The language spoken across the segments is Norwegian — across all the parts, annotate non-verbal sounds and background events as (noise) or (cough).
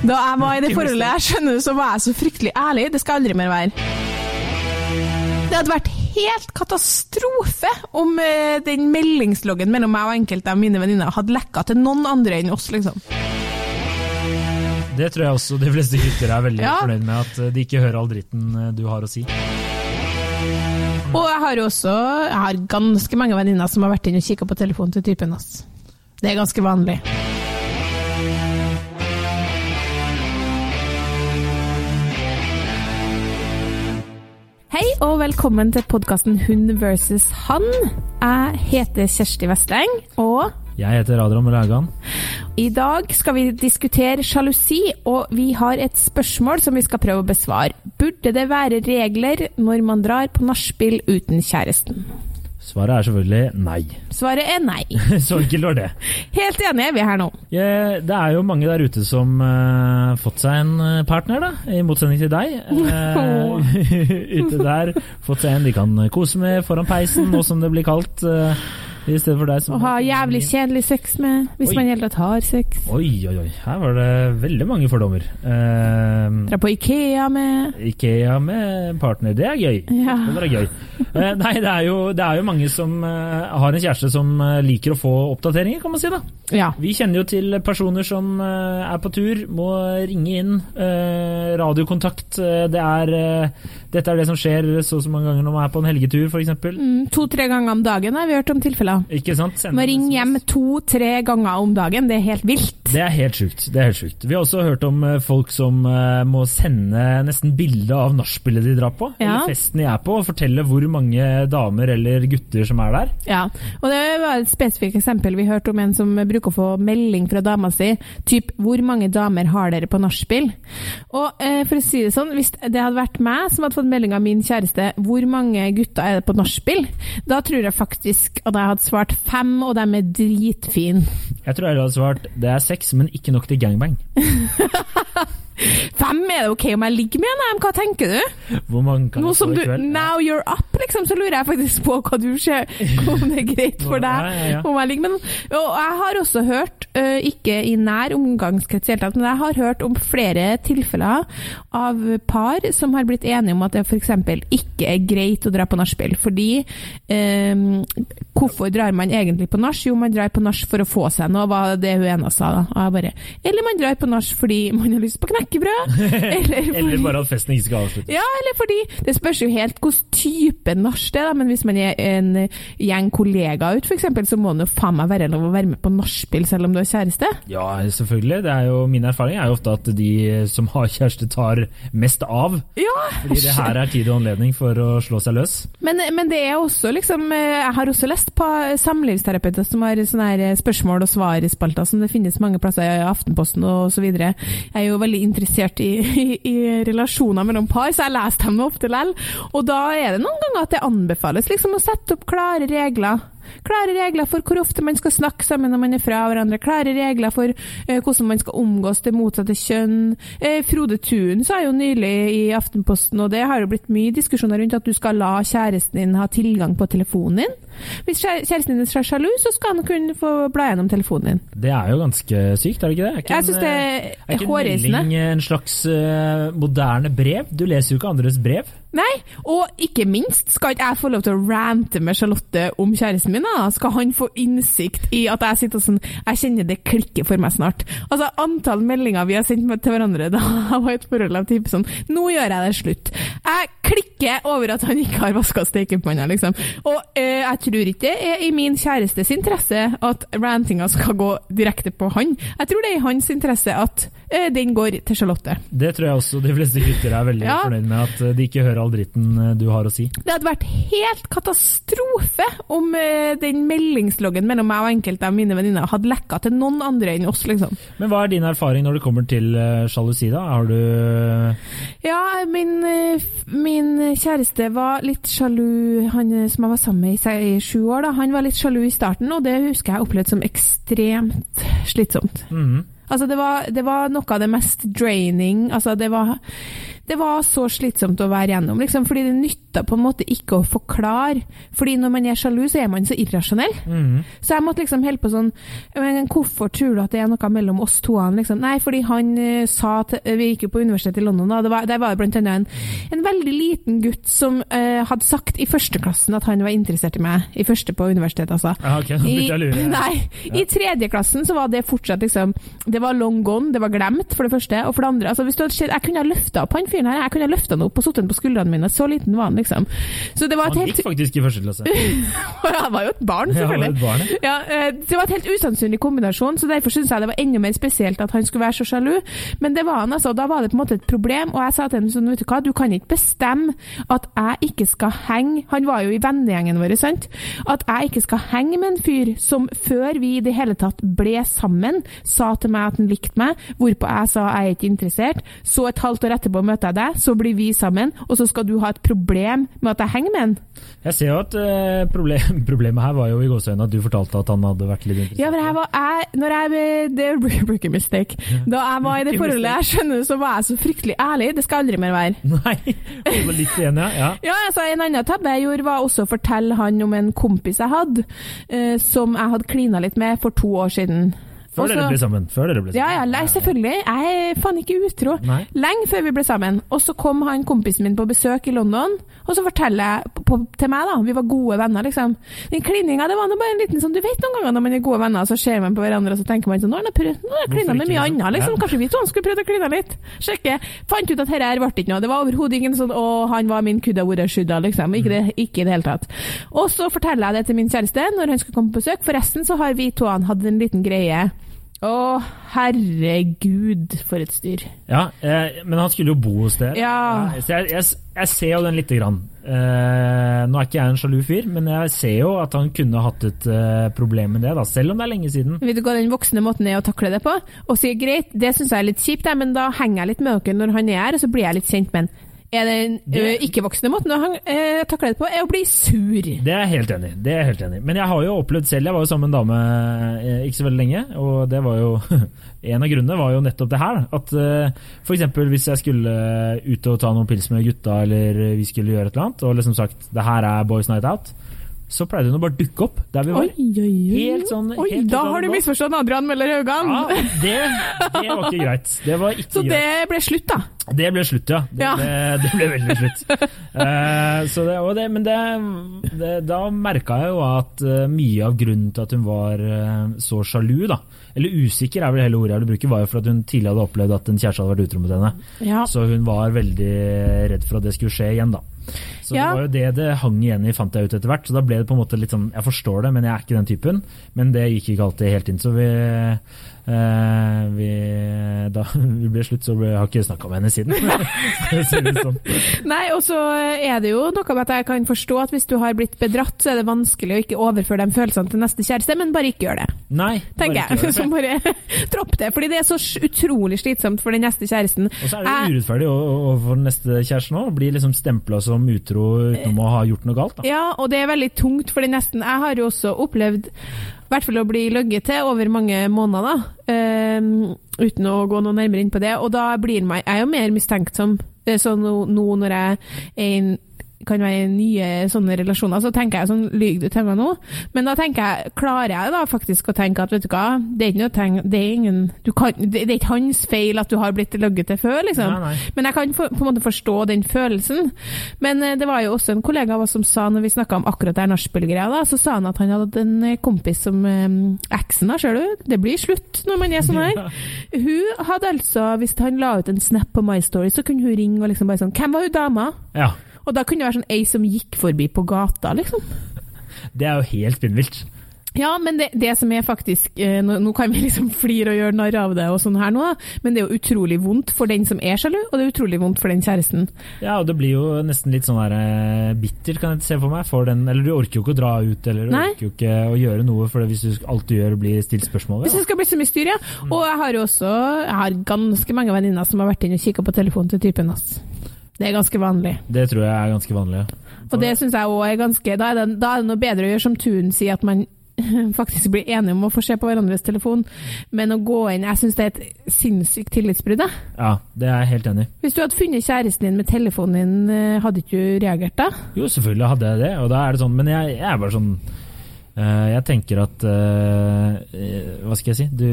Da jeg var i det forholdet jeg skjønner, så var jeg så fryktelig ærlig. Det skal aldri mer være. Det hadde vært helt katastrofe om eh, den meldingsloggen mellom meg og enkelte av mine venninner hadde lekka til noen andre enn oss, liksom. Det tror jeg også de fleste gutter er veldig Ja. fornøyd med, at eh, de ikke hører all dritten eh, du har å si. Og jeg har jo også jeg har ganske mange venninner som har vært inne og kikka på telefonen til typen hans. Det er ganske vanlig. Hei og velkommen til podkasten Hund versus han. Jeg heter Kjersti Vesteng, og Jeg heter Adrian Rægan. i dag skal vi diskutere sjalusi, og vi har et spørsmål som vi skal prøve å besvare. Burde det være regler når man drar på nachspiel uten kjæresten? Svaret er selvfølgelig nei. Svaret er nei. (laughs) Så enkelt var det. Helt enig er vi her nå. Ja, Det er jo mange der ute som har fått seg en eh, partner, da, i motsetning til deg. Uh, (laughs) ute der, fått seg en de kan kose med foran peisen, nå som det blir kaldt. Uh, I stedet for deg som Å ha jævlig kjedelig sex med, hvis Oi. man i hele tatt har sex. Oi, oi, oi. Her var det veldig mange fordommer. Uh, Dra på Ikea med Ikea med partner, det er gøy. Ja. Det var gøy. Eh, nei, det er, jo, det er jo mange som eh, har en kjæreste som eh, liker å få oppdateringer, kan man si. da. Ja. Vi kjenner jo til personer som er på tur, må ringe inn. radiokontakt. det er, dette er det som skjer så og så mange ganger når man er på en helgetur, f.eks. Mm, To-tre ganger om dagen har vi hørt om tilfeller. Ikke sant? Må ringe hjem to-tre ganger om dagen, det er helt vilt. Det er helt sjukt. det er helt sjukt. Vi har også hørt om folk som må sende nesten bilde av nachspielet de drar på, Ja. eller festen de er på, og fortelle hvor mange damer eller gutter som er der. Ja, og det var et spesifikt eksempel. Vi hørte om en som bruker å få melding fra dama si, typ 'Hvor mange damer har dere på nachspiel?' Og eh, for å si det sånn, hvis det hadde vært meg som hadde fått melding av min kjæreste 'Hvor mange gutter er det på nachspiel?' Da tror jeg faktisk at jeg hadde svart fem, og de er dritfine. Jeg tror jeg hadde svart det er seks, men ikke nok til gangbang. (laughs) Fem, er det ok om jeg ligger med dem? Hva tenker du? Hvor mange kan Nå som du, now you're up, liksom, så lurer jeg faktisk på hva du ser, om det er greit for (laughs) deg. Om jeg ligger med noen. Og jeg har også hørt, øh, ikke i nær omgangskrets i hele tatt, men jeg har hørt om flere tilfeller av par som har blitt enige om at det f.eks. ikke er greit å dra på nachspiel. Fordi um, hvorfor drar man egentlig på nach? Jo, man drar på nach for å få seg noe, var det hun ene sa. da. Bare, eller man drar på nach fordi man har lyst på knekkebrød. (laughs) eller, Eller bare at festen ikke skal avsluttes. ja, eller fordi Det spørs jo helt hvilken type nach det er, men hvis man er en gjeng kollegaer ut, f.eks., så må det jo faen meg være lov å være med på nachspiel selv om du har kjæreste. Ja, selvfølgelig. Det er jo, min erfaring er jo ofte at de som har kjæreste, tar mest av. Ja! Fordi det her er tid og anledning for å slå seg løs. Men, men det er også liksom eh, Jeg har også lest på samlivsterapeuter som har sånne her spørsmål og svar-spalter som det finnes mange plasser i Aftenposten og så videre. Jeg er jo veldig interessert i, i, i relasjoner mellom par, så jeg leser dem ofte likevel. Og da er det noen ganger at det anbefales liksom å sette opp klare regler. Klare regler for hvor ofte man skal snakke sammen når man er fra hverandre. Klare regler for eh, hvordan man skal omgås det motsatte kjønn. Eh, Frode Thun sa jo nylig i Aftenposten, og det har jo blitt mye diskusjoner rundt at du skal la kjæresten din ha tilgang på telefonen din. Hvis kjæresten din er sjalu, så skal han kunne få bla gjennom telefonen din. Det er jo ganske sykt, er det ikke det? Er ikke Jeg syns det er er er ikke en melding en slags eh, moderne brev? Du leser jo ikke andres brev. Nei, og ikke minst skal ikke jeg få lov til å rante med Charlotte om kjæresten min. da? Skal han få innsikt i at jeg sitter og sånn Jeg kjenner det klikker for meg snart. Altså, Antall meldinger vi har sendt til hverandre da jeg var i et forhold av type sånn Nå gjør jeg det slutt. Jeg klikker over at han ikke har vaska stekepanna, liksom. Og øh, jeg tror ikke det er i min kjærestes interesse at rantinga skal gå direkte på han. Jeg tror det er i hans interesse at den går til Charlotte. Det tror jeg også de fleste gutter er veldig Ja. fornøyd med, at eh, de ikke hører all dritten eh, du har å si. Det hadde vært helt katastrofe om eh, den meldingsloggen mellom meg og enkelte av mine venninner hadde lekka til noen andre enn oss, liksom. Men hva er din erfaring når det kommer til eh, sjalusi, da? Har du Ja, min, eh, min kjæreste var litt sjalu, han eh, som jeg var sammen med i sju år, da. Han var litt sjalu i starten, og det husker jeg opplevde som ekstremt slitsomt. Mhm. Altså, det var, det var noe av det mest draining. Altså, det var det var så slitsomt å være gjennom, liksom, fordi det nytta på en måte ikke å forklare. Fordi når man er sjalu, så er man så irrasjonell. Mhm. Så jeg måtte liksom holde på sånn Men hvorfor tror du at det er noe mellom oss to? Liksom? Nei, fordi han uh, sa til Vi gikk jo på universitetet i London, da. Det var, der var det blant annet en, en veldig liten gutt som uh, hadde sagt i førsteklassen at han var interessert i meg. I første på universitetet, altså. Ah, ok, I, lure. (laughs) Nei, i tredjeklassen så var det fortsatt liksom Det var long gone, det var glemt, for det første. Og for det andre, altså hvis du hadde sett Jeg kunne ha løfta opp han fyren her. Jeg kunne løfta han opp og satt han på skuldrene mine. Så liten var han, liksom. Så det var et Han helt gikk faktisk i første klasse. (laughs) Han var jo et barn, Ja, var et barn, Ja, ja, Det var et helt usannsynlig kombinasjon, så derfor syns jeg det var enda mer spesielt at han skulle være så sjalu. Men det var han, altså. Da var det på en måte et problem, og jeg sa til ham sånn, vet du hva, du kan ikke bestemme at jeg ikke skal henge Han var jo i vennegjengen vår, sant? At jeg ikke skal henge med en fyr som før vi i det hele tatt ble sammen, sa til meg at han likte meg, hvorpå jeg sa jeg er ikke interessert. Så et halvt år etterpå møter jeg deg, så blir vi sammen, og så skal du ha et problem med at jeg henger med han. Jeg ser jo at eh, problem, (laughs) problemet her var jo i gåseøynene at du fortalte at han hadde vært litt interessert. Ja, men jeg var jeg, når jeg, Det (laughs) er rookie mistake. Da jeg var i det forholdet, jeg skjønner, så var jeg så fryktelig ærlig. Det skal aldri mer være. (laughs) Nei, holde litt igjen, ja. ja. Ja, altså En annen tabbe jeg gjorde, var også å fortelle han om en kompis jeg hadde, eh, som jeg hadde klina litt med for to år siden. Før Også- dere ble sammen. Før dere ble sammen. ja, ja, selvfølgelig. Jeg er faen ikke utro. Nei. Lenge før vi ble sammen. Og så kom han kompisen min på besøk i London, og så forteller jeg på, på, til meg, da, vi var gode venner, liksom. Den klininga, det var nå bare en liten sånn Du vet noen ganger når man er gode venner, så ser man på hverandre, og så tenker man sånn Nå har jeg klina med mye liksom? annet, liksom. Kanskje vi to skulle prøvd å kline litt? Sjekke. Fant ut at dette her ble ikke noe. Det var overhodet ingen sånn Å, han var min kudda hvor jeg skydda, liksom. Ikke, det, ikke i det hele tatt. Og så forteller jeg det til min kjæreste når han skal komme på besøk. Forresten så har vi to hatt en liten greie. Å, herregud, for et styr. Ja, eh, men han skulle jo bo hos dere. Ja. så jeg, jeg, jeg ser jo den lite grann. Eh, nå er ikke jeg en sjalu fyr, men jeg ser jo at han kunne hatt et eh, problem med det, da, selv om det er lenge siden. Vil du gå den voksne måten er å takle det på? Og si greit, det syns jeg er litt kjipt, men da henger jeg litt med dere når han er her, og så blir jeg litt kjent med han. Er den ikke-voksne måten å eh, takle det på, er å bli sur. Det er jeg helt enig i. Helt enig. Men jeg har jo opplevd selv, jeg var jo sammen med en dame eh, ikke så veldig lenge, og det var jo (laughs) En av grunnene var jo nettopp det her. At eh, eksempel hvis jeg skulle ut og ta noen pils med gutta, eller vi skulle gjøre et eller annet, og liksom sagt det her er Boys Night Out, så pleide hun å bare dukke opp der vi var. Oi, oi, oi. Helt sånn- oi, da har du misforstått Adrian Møller Haugan. Ja, det, det var ikke greit. Det var (laughs) ikke Så greit. det ble slutt, da. Det ble slutt, ja. Det, Ja. det, det ble veldig slutt. uh, (laughs) så det, og det, men det, det, da merka jeg jo at eh, mye av grunnen til at hun var eh, så sjalu, da, eller usikker er vel hele ordet jeg vil bruke, var jo for at hun tidligere hadde opplevd at en kjæreste hadde vært utro mot henne. Ja. Så hun var veldig redd for at det skulle skje igjen, da. Så Ja. det var jo det det hang igjen i, fant jeg ut etter hvert. Så da ble det på en måte litt sånn Jeg forstår det, men jeg er ikke den typen. Men det gikk ikke alltid helt inn, så vi eh, vi, Da (laughs) vi ble slutt, så ble, jeg har ikke snakka med henne siden. (laughs) For å si sånn. Nei, og så er det jo noe med at jeg kan forstå at hvis du har blitt bedratt, så er det vanskelig å ikke overføre de følelsene til neste kjæreste, men bare ikke gjør det. Nei, tenker jeg. (laughs) det. bare dropp det. Fordi det er så utrolig slitsomt for den neste kjæresten. Og så er det jo urettferdig overfor den neste kjæresten òg. Blir liksom stempla som utro utenom å ha gjort noe galt. da. Ja, og det er veldig tungt for den nesten. Jeg har jo også opplevd i hvert fall å bli løyet til over mange måneder, ehm, uten å gå noe nærmere inn på det. Og da blir meg, jeg er jo mer mistenksom. Eh, Så nå, nå når jeg er kan være nye sånne relasjoner, så tenker jeg sånn Lyver du til meg nå? Men da tenker jeg, klarer jeg da faktisk å tenke at vet du hva, det er ikke noe tenk, det er ingen du kan, det, er ikke hans feil at du har blitt løgget til før, liksom. Nei, nei. Men jeg kan for, på en måte forstå den følelsen. Men eh, det var jo også en kollega av oss som sa, når vi snakka om akkurat det nachspiel-greia, så sa han at han hadde en eh, kompis som eh, eksen, da, ser du. Det blir slutt når man er sånn her. Hun hadde altså, hvis han la ut en snap på My Story, så kunne hun ringe og liksom bare sånn Hvem var hun dama? Ja, Og da kunne det være sånn ei som gikk forbi på gata, liksom. Det er jo helt spinnvilt. Ja, men det, det som er faktisk eh, nå, nå kan vi liksom flire og gjøre narr av det, og sånn her nå, men det er jo utrolig vondt for den som er sjalu, og det er utrolig vondt for den kjæresten. Ja, og det blir jo nesten litt sånn der bitter, kan jeg se for meg. For den, eller du orker jo ikke å dra ut, eller du Nei. orker jo ikke å gjøre noe, for hvis du, alt du gjør blir stilt spørsmål Hvis det skal bli så mye styr, ja. Og jeg har jo også jeg har ganske mange venninner som har vært inne og kikka på telefonen til typen hans. Det er ganske vanlig. Det tror jeg er ganske vanlig. ja. Og det syns jeg òg er ganske da er, det, da er det noe bedre å gjøre som Tun sier, at man (laughs) faktisk blir enige om å få se på hverandres telefon, men å gå inn Jeg syns det er et sinnssykt tillitsbrudd. jeg. Ja, det er jeg helt enig i. Hvis du hadde funnet kjæresten din med telefonen din, eh, hadde ikke du reagert da? Jo, selvfølgelig hadde jeg det, og da er det sånn, men jeg, jeg er bare sånn eh, Jeg tenker at eh, Hva skal jeg si? Du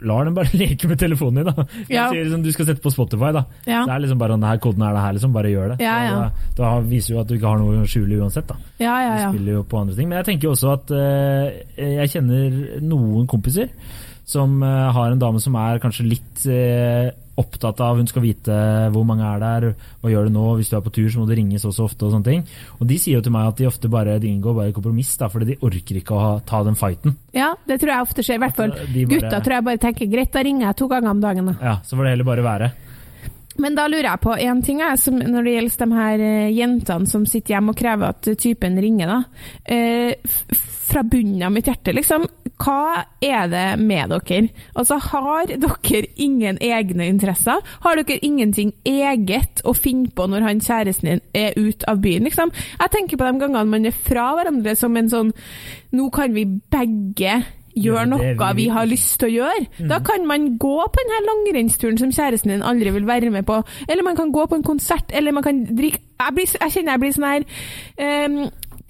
lar dem bare (laughs) leke med telefonen din, da. Ja. sier liksom, du skal sette på Spotify, da. Ja. Det er liksom bare denne koden er det her, liksom. Bare gjør det. Ja, ja. Da, da viser jo at du ikke har noe å skjule uansett, da. Ja, ja, Du spiller jo på andre ting. Men jeg tenker også at uh, jeg kjenner noen kompiser som uh, har en dame som er kanskje litt eh, opptatt av Hun skal vite hvor mange er der, hva gjør du nå, hvis du er på tur så må du ringe så og så ofte og sånne ting. Og de sier jo til meg at de ofte bare de inngår bare kompromiss, da, fordi de orker ikke å ha, ta den fighten. Ja, det tror jeg ofte skjer. I hvert fall bare- gutta tror jeg bare tenker greit, da ringer jeg to ganger om dagen. da. Ja, Så får det heller bare være. Men da lurer jeg på én ting jeg, som, når det gjelder de her eh, jentene som sitter hjemme og krever at eh, typen ringer. da. Eh, fra bunnen av mitt hjerte, liksom. Hva er det med dere? Altså, Har dere ingen egne interesser? Har dere ingenting eget å finne på når han kjæresten din er ute av byen? liksom? Jeg tenker på de gangene man er fra hverandre som en sånn Nå kan vi begge gjøre noe vi har lyst til å gjøre. Da kan man gå på den her langrennsturen som kjæresten din aldri vil være med på, eller man kan gå på en konsert, eller man kan drikke Jeg, blir, jeg kjenner jeg blir sånn her ehm,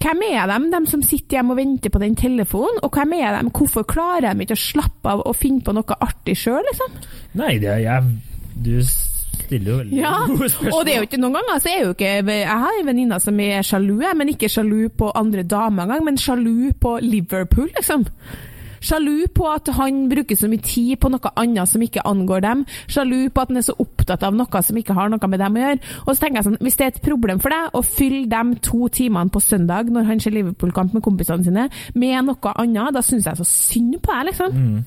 hvem er de, de som sitter hjemme og venter på den telefonen? Og hvem er de? Hvorfor klarer de ikke å slappe av og finne på noe artig sjøl, liksom? Nei, det er jeg Du stiller jo veldig Ja, gode spørsmål. og det er jo ikke noen ganger så er jo ikke Jeg har en venninne som er sjalu, men ikke sjalu på andre damer engang, men sjalu på Liverpool, liksom. Sjalu på at han bruker så mye tid på noe annet som ikke angår dem. Sjalu på at han er så opptatt av noe som ikke har noe med dem å gjøre. Og så tenker jeg sånn, Hvis det er et problem for deg å fylle de to timene på søndag når han ser Liverpool-kamp med kompisene sine, med noe annet, da syns jeg så synd på deg, liksom.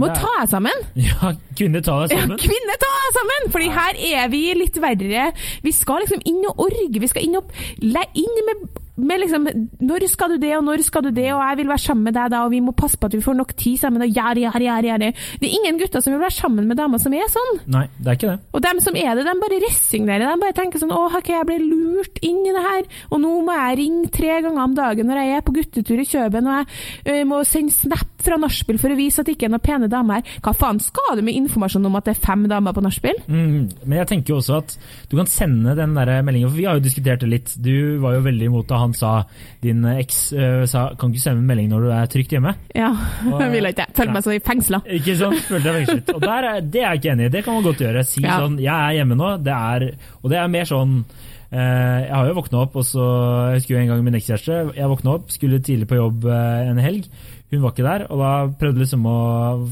Må er- ta deg sammen. (laughs) Ja, kvinner, ta deg Ja, kvinne ta deg sammen! Fordi her er vi litt verre. Vi skal liksom inn og orge. Vi skal inn og inn med, med liksom Når skal du det, og når skal du det, og jeg vil være sammen med deg da, og vi må passe på at vi får nok tid sammen, og gjerde, gjerde, gjerde, gjerde. Det er ingen gutter som vil være sammen med damer som er sånn. Nei, det er ikke det. Og dem som er det, de bare resignerer. De bare tenker sånn Å, ok, jeg ble lurt inn i det her, og nå må jeg ringe tre ganger om dagen når jeg er på guttetur i Kjøben, og jeg ø, må sende snap fra nachspiel for å vise at det ikke er noen pene damer her. Hva faen skal du med informasjon om at det er fem damer på nachspiel? Mm, men jeg tenker jo også at du kan sende den der meldingen, for vi har jo diskutert det litt. Du var jo veldig imot da han sa, din eks øh, sa kan ikke sende en melding når du er trygt hjemme. Ja, Og- (laughs) jeg ville ikke. Jeg føler meg så i fengsla. Ikke sant? Følte deg fengslet. Og er, det er jeg ikke enig i. Det kan man godt gjøre. Si Ja. sånn 'jeg er hjemme nå'. Det er, og det er mer sånn Jeg har jo våkna opp, og så Jeg husker jo en gang min ekskjæreste. Jeg våkna opp, skulle tidlig på jobb eh, en helg. Hun var ikke der, og da prøvde liksom å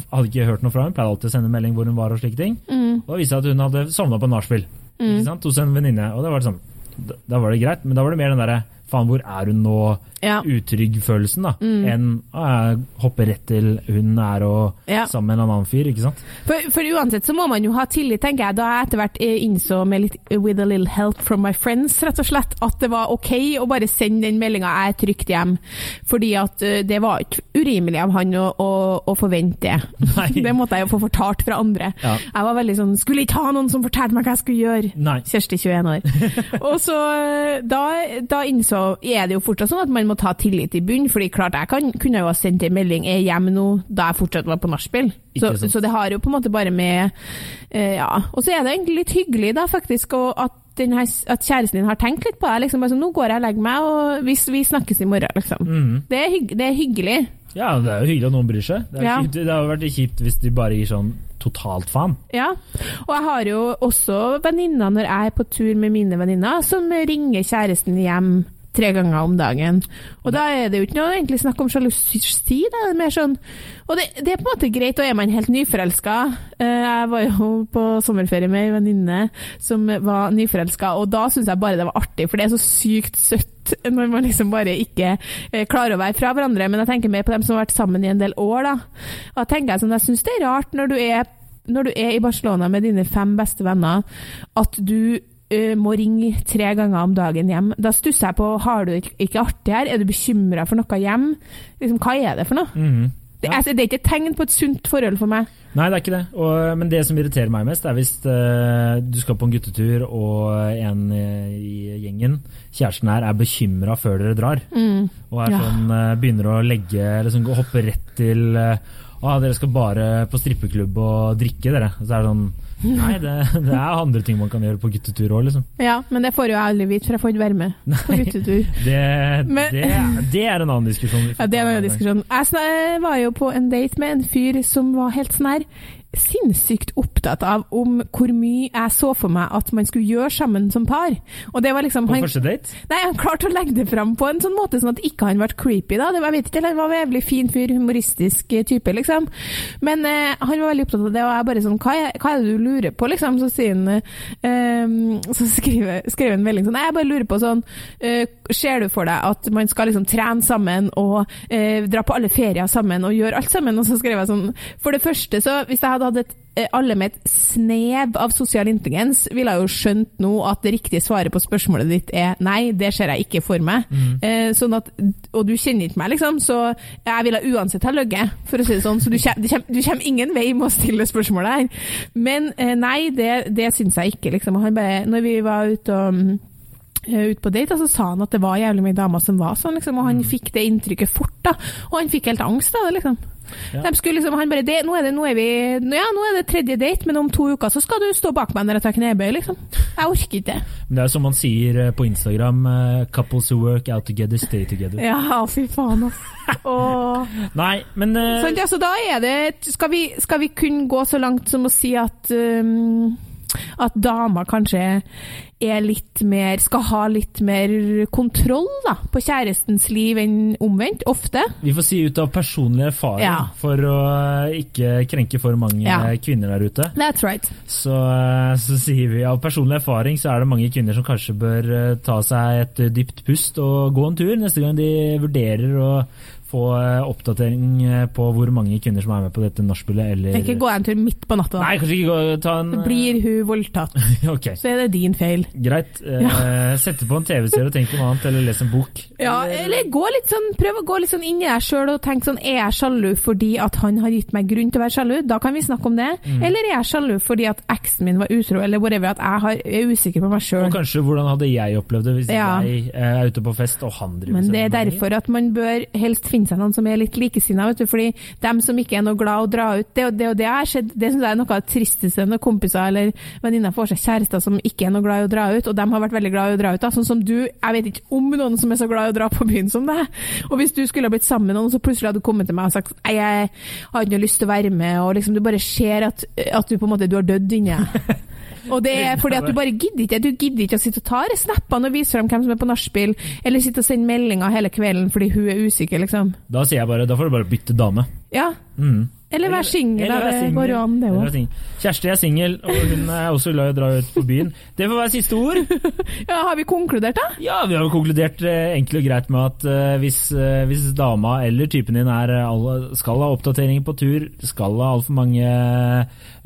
Hadde ikke hørt noe fra henne. Pleide alltid å sende melding hvor hun var og slike ting. Mm. Og da viste det seg at hun hadde sovna på nachspiel mm. hos en venninne. Og da var det sånn da var det greit, men da var det mer den derre Faen, hvor er hun nå? Ja. Utrygg-følelsen, da. Enn å jeg hopper rett til hun er og Ja. sammen med en annen fyr, ikke sant? For, for uansett så må man jo ha tillit, tenker jeg. Da jeg etter hvert eh, innså med litt with a little help from my friends, rett og slett, at det var OK å bare sende den meldinga 'jeg er trygt hjem'. Fordi at eh, det var ikke urimelig av han å, å, å forvente det. (laughs) Det måtte jeg jo få fortalt fra andre. Ja. Jeg var veldig sånn Skulle ikke ha noen som fortalte meg hva jeg skulle gjøre. Nei. Kjersti 21 år. (laughs) og så eh, da, da innså er det jo fortsatt sånn at man må ta tillit i bunn, fordi klart jeg kan, kunne jo ha sendt en melding 'er hjemme nå' da jeg fortsatt var på nachspiel. Så, så det har jo på en måte bare med eh, Ja. Og så er det egentlig litt hyggelig, da, faktisk, at, her, at kjæresten din har tenkt litt på det. Liksom, bare sånn, 'Nå går jeg og legger meg, og vi, vi snakkes i morgen', liksom. Mm. Det, er hygg, det er hyggelig. Ja, det er jo hyggelig at noen bryr seg. Det, er Ja. kjipt, det har jo vært kjipt hvis de bare gir sånn totalt faen. Ja, og jeg har jo også venninner når jeg er på tur med mine venninner, som ringer kjæresten hjem tre ganger om dagen. Og da er det jo ikke noe egentlig snakk om sjalusi, det er mer sånn Og det, det er på en måte greit, og er man helt nyforelska Jeg var jo på sommerferie med ei venninne som var nyforelska, og da syns jeg bare det var artig, for det er så sykt søtt når man liksom bare ikke eh, klarer å være fra hverandre. Men jeg tenker mer på dem som har vært sammen i en del år, da. Og jeg tenker sånn, jeg syns det er rart når du er når du er i Barcelona med dine fem beste venner, at du må ringe tre ganger om dagen hjem. Da stusser jeg på har du det ikke artig her, er du bekymra for noe hjem? Liksom, hva er det for noe? Det Det, Ja. altså, det er ikke et tegn på et sunt forhold for meg. Nei, det er ikke det. Og, men det som irriterer meg mest, er hvis uh, du skal på en guttetur, og en i gjengen, kjæresten her, er bekymra før dere drar. Mm. Og er Ja. sånn, uh, begynner å legge liksom, Hoppe rett til uh, ah, dere skal bare på strippeklubb og drikke, dere. Så er det sånn Nei, det, det er andre ting man kan gjøre på guttetur òg, liksom. Ja, men det får jo jeg aldri vite, for jeg får ikke være med på guttetur. Det, Men- det, det er en annen diskusjon. Ja, det er en annen diskusjon. Jeg var jo på en date med en fyr som var helt sånn her sinnssykt opptatt av om hvor mye jeg så for meg at man skulle gjøre sammen som par. Og det var liksom På han, første date? Nei, han klarte å legge det fram på en sånn måte sånn at ikke han ble creepy. da. Det var, jeg vet ikke, Han var en jævlig fin fyr, humoristisk eh, type, liksom. Men eh, han var veldig opptatt av det, og jeg bare sånn Hva er, hva er det du lurer på, liksom? Så sier han eh, Så skriver, skrev han en melding sånn Nei, jeg bare lurer på sånn eh, Ser du for deg at man skal liksom trene sammen og eh, dra på alle ferier sammen og gjøre alt sammen? Og så skrev jeg sånn For det første, så hvis jeg hadde hatt et eh, alle med et snev av sosial intelligens ville jo skjønt nå at det riktige svaret på spørsmålet ditt er nei, det ser jeg ikke for meg. Eh, sånn at, og du kjenner ikke meg, liksom, så jeg ville uansett ha løyet, for å si det sånn. Så du kommer, ingen vei med å stille spørsmålet her. Men eh, nei, det, det syns jeg ikke, liksom. Han bare, når vi var ute og mm, ut på date, og så sa han at det var jævlig mye damer som var sånn, liksom, og han fikk det inntrykket fort. da, Og han fikk helt angst av det, liksom. Ja. De skulle liksom, han bare, det, nå, er det, nå, er vi, ja, nå er det tredje date, men om to uker så skal du stå bak meg når jeg tar knebøy. liksom. Jeg orker ikke det. Men det er som man sier eh, på Instagram, eh, 'couples who work out together, stay together'. Ja, fy faen, ass. (laughs) Og, Nei, men uh... sånn, altså, da er det skal vi, skal vi kunne gå så langt som å si at um, at damer kanskje er litt mer Skal ha litt mer kontroll da, på kjærestens liv enn omvendt. Ofte. vi får si ut av personlig erfaring, Ja. for å eh, ikke krenke for mange Ja. eh, kvinner der ute. That's right. Så, eh, så sier vi av personlig erfaring så er det mange kvinner som kanskje bør ta seg et dypt pust og gå en tur neste gang de vurderer å få eh, oppdatering eh, på hvor mange kvinner som er med på dette nachspielet, eller Ikke gå en tur midt på natta. Nei, kanskje ikke gå ta en Blir hun voldtatt, (laughs) okay. så er det din feil. greit. Eh, (laughs) Sette på en TV-serie og tenk noe annet, eller les en bok. Ja, eller gå litt sånn, prøv å gå litt sånn inn i deg sjøl og tenke sånn Er jeg sjalu fordi at han har gitt meg grunn til å være sjalu? Da kan vi snakke om det. Eller er jeg sjalu fordi at eksen min var utro, eller whatever, at jeg har, er usikker på meg Og kanskje hvordan hadde jeg opplevd det hvis Ja. jeg er ute på fest og han driver med Men det er derfor at man bør helst finne seg noen som er litt likesinna. Fordi dem som ikke er noe glad å dra ut, det, det, og det har skjedd, det syns jeg er noe av det tristeste når kompiser eller venninner får seg kjærester som ikke er noe glad i å dra ut, og dem har vært veldig glad i å dra ut. Da. Sånn som du, jeg vet ikke om noen som er så glad i å dra på byen som deg. Og hvis du skulle ha blitt sammen med noen, så plutselig hadde du kommet til meg og sagt «Nei, jeg har noe lyst til å være med, og liksom du bare ser at, at du på en måte du har dødd inni deg. (laughs) Og det er fordi at du bare gidder ikke. Du gidder ikke å sitte og ta snappene og vise frem hvem som er på nachspiel, eller sitte og sende meldinger hele kvelden fordi hun er usikker, liksom. Da sier jeg bare, da får du bare bytte dame. Ja. Mm. Eller være singel, Eller da. være Det går jo an, det òg. Kjersti er singel, og hun er også glad i å dra ut på byen. Det får være siste ord. (laughs) Ja, har vi konkludert, da? Ja, vi har jo konkludert eh, enkelt og greit med at eh, hvis, eh, hvis dama eller typen din er, skal ha oppdateringer på tur, skal ha altfor mange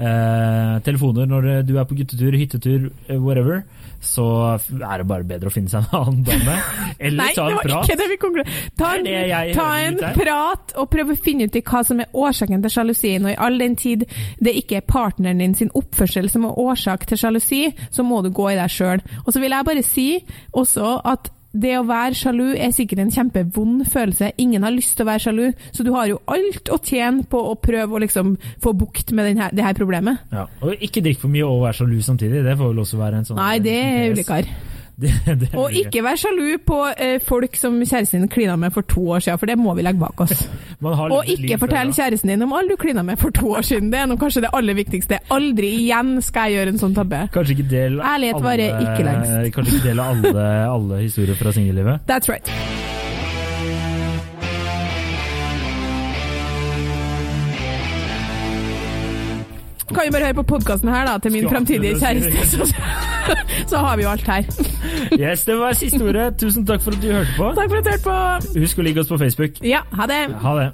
eh, telefoner når du er på guttetur, hyttetur, whatever, så er det bare bedre å finne seg en annen dame. (laughs) Eller Nei, ta det en var prat. ikke det vi konkluderte. Ta en, Det det ta en prat og prøv å finne ut hva som er årsaken til sjalusien. Og i all den tid det ikke er partneren din sin oppførsel som er årsak til sjalusi, så må du gå i deg sjøl. Og så vil jeg bare si også at det å være sjalu er sikkert en kjempevond følelse. Ingen har lyst til å være sjalu, så du har jo alt å tjene på å prøve å liksom få bukt med denne, det her problemet. Ja, og ikke drikk for mye og være sjalu samtidig. Det får vel også være en sånn Nei, det er ulikar. Det, det Og ikke vær sjalu på eh, folk som kjæresten din klina med for to år siden, for det må vi legge bak oss. (laughs) Og ikke fortell kjæresten din om alle du klina med for to år siden. Det er noe, kanskje det aller viktigste. Aldri igjen skal jeg gjøre en sånn tabbe. Kanskje ikke del Ærlighet varer ikke lengst. Kanskje ikke dele alle, alle historier fra singellivet. That's right. Kan vi bare høre på podkasten her da, til min fremtidige kjæreste, så, så har vi jo alt her. Yes, det var siste ordet. Tusen takk for at du hørte på. Takk for at du hørte på. Husk å like oss på Facebook. Ja, ha det. Ha det.